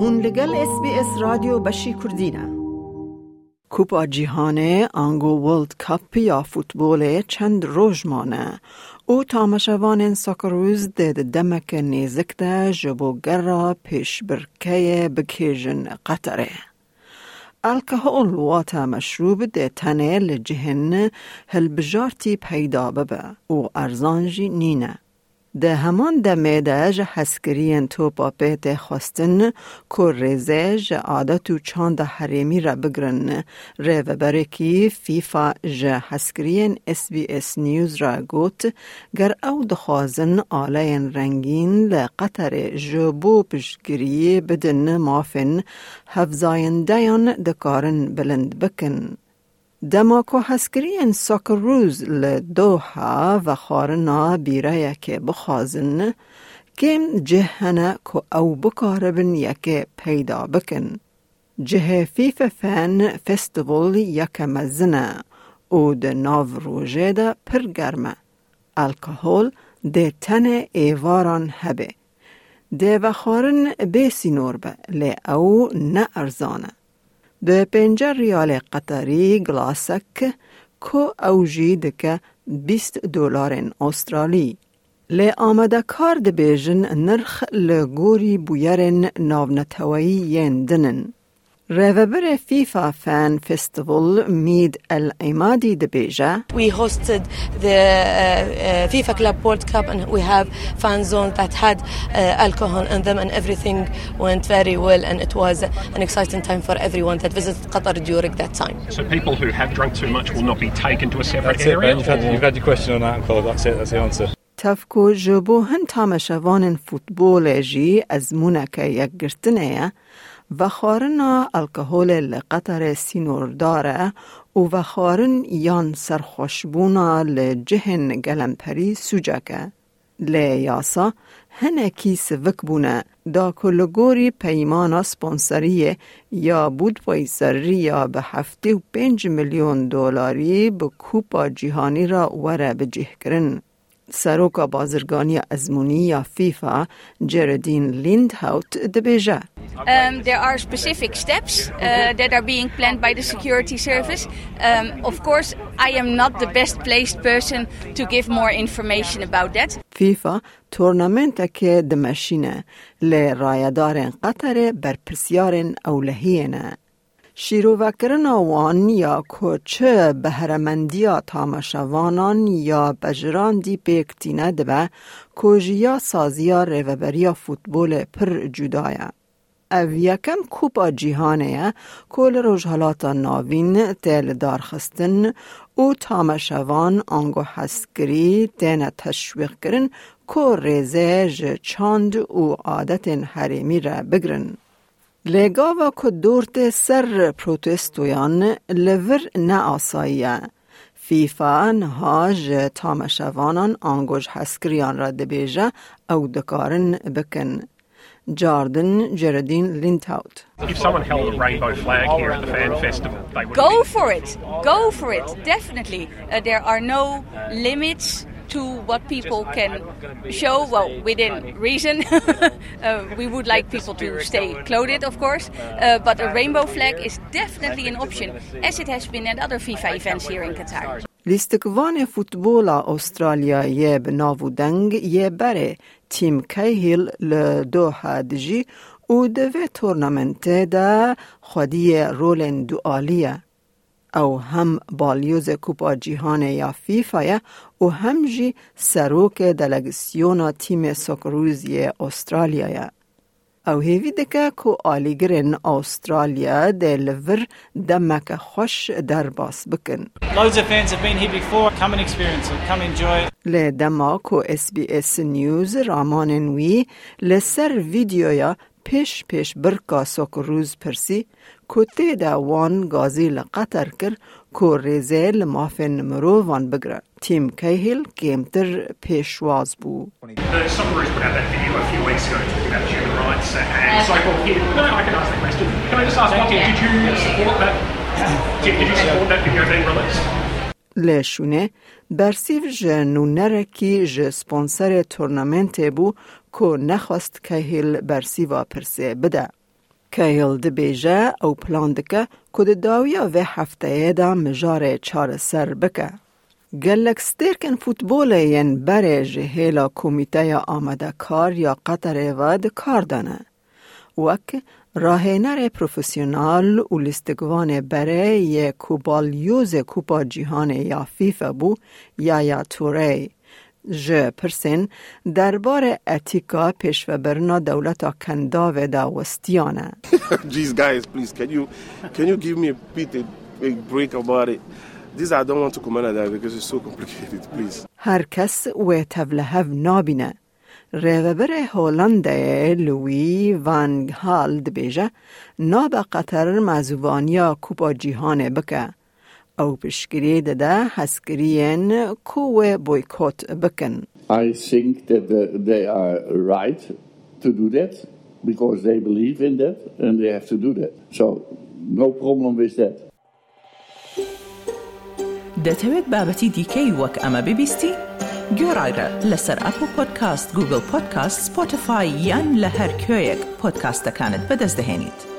هون لگل اس بی اس رادیو بشی کردینه کوپا جیهانه آنگو ورلد کپ یا فوتبول چند روز مانه او تامشوان ساکروز ده دمک نیزک ده جبو گرا پیش برکه بکیجن قطره. الکهول واتا مشروب ده تنه لجهن هل بجارتی پیدا ببه او ارزانجی نینه. ده همان دمه ده جه حسکرین تو پیت خواستن که ریزه جه عادت و چاند حریمی را بگرن ره و برکی فیفا جه حسکرین اس بی اس نیوز را گوت گر او دخوازن آلین رنگین لقطر جبو پشگریه بدن مافن هفزاین دکارن بلند بکن. دماکو هسکرین ساکروز لدوها و خارنا بیره که بخوازن کم جهنه که او بکاربن یکه پیدا بکن. جه فیف فن فستیول یک مزنه او ده ناو روژه ده پر گرمه. الکهول ده تن ایواران هبه. ده و خارن بیسی نور به لی او نه ارزانه. به پنجه ریال قطری گلاسک کو اوجی دکه 20 دلار استرالی. لی آمده کار دبیجن نرخ لگوری بویرن ناونتوایی ین دنن. Reverbere FIFA Fan Festival Mead El Imadi de Beja. We hosted the uh, uh, FIFA Club World Cup and we have fan zones that had uh, alcohol in them and everything went very well and it was an exciting time for everyone that visited Qatar during that time. So people who have drunk too much will not be taken to a separate that's area? It, ben. You've, had, you've had your question on alcohol, that's it, that's the answer. تفکو جبو هن تامشوان فوتبول جی از مونک یک گرتنه و خارن الکهول لقطر سینور داره و خارن یان سرخوشبونا لجهن گلمپری سوجکه. لیاسا هنکی سوک بونه دا کلگوری پیمانا سپانسریه یا بود یا به هفته و پنج میلیون دلاری به کوپا جهانی را وره به جه کرن. سروکا بازرگانی ازمونی یا فیفا جردین لیندهاوت دبیجه. Um, there are specific steps uh, that are being planned by the security service. Um, of course, I am not the best placed person to give more information about that. فیفا تورنمنت که دمشینه لی رایدارن قطر بر پرسیارن اولهینه. شیروکرن وان یا کوچه بهرمندیا تامشوانان یا بجران دی پیکتینه دبه کوژیا سازیا ریوبریا فوتبول پر جدایه. او یکم کوپا جیهانه کل روژهالاتا ناوین تل دارخستن او تامشوان آنگو حسکری تین تشویق کرن که ریزه چاند او عادت حریمی را بگرن. لگاوا که دورت سر پروتستویان لور نه آساییه. فیفا نهاج تامشوانان آنگوش حسکریان را دبیجه او دکارن بکن. Jordan Geraldine Lindhout. If someone held a rainbow flag here at the fan festival, they would go for it. Go for it. Definitely, uh, there are no limits to what people can show. Well, within reason, uh, we would like people to stay clothed, of course. Uh, but a rainbow flag is definitely an option, as it has been at other FIFA events here in Qatar. لیستکوان فوتبول استرالیا یه بناو دنگ یه بره تیم کیهیل لدوها دجی او دوه تورنمنت دا خودی رول دوالیه او هم بالیوز کوپا جیهان یا فیفا او هم جی سروک دلگسیونا تیم سکروزی استرالیا او هیوی دکه کو آلیگرن استرالیا ده لور دمک خوش در باس بکن. Loads of fans have been here before. Come and experience it. Come enjoy it. ل دما کو اس بی اس نیوز رامان نوی لسر ویدیویا پیش پیش برکا سوکروز پرسی کتی دا وان گازی لقطر کر کو ریزه لمافن مرو وان بگره. تیم کیهل گیمتر پیشواز بو. لشونه برسیو جنونره کی ج سپانسر تورنمنت بو که نخواست کهیل برسیو پرسه بده. کیل دبیجه او پلان دکه کد داویا و هفته دا مجار چار سر بکه. گلک سترکن فوتبول ین بره جهیلا کمیته آمده کار یا قطر ود کار دانه. وک راهنر پروفسیونال و لستگوان بره کوبالیوز کوپا جیهان یا فیفا بو یا یا توره. جه پرسین دربار اتیکا پیش و برنا دولتا کنداو دا وستیانه. Jeez, guys, please, can you, can you give me a bit a, a break about it? This I don't want to comment on that because it's so complicated, please. هر کس و تبلهف نابینه. ریوبر هولنده لوی وان هال دبیجه ناب قطر مزوانیا کوپا جیهانه بکه. أو پشگری دده هسکرین کوه بویکوت بکن. I think that they are right to do that because they believe in that and they have to do that. So, no problem with that. دەتەوێت بابەتی دیکەی وەک ئەمە ببیستی؟ گۆڕایرە لەسەر ئەپ و پۆدکاست گوگل پۆدکاست سپۆتفاای یان لە هەر کوێیەک پۆدکاستەکانت بەدەستدەێنیت.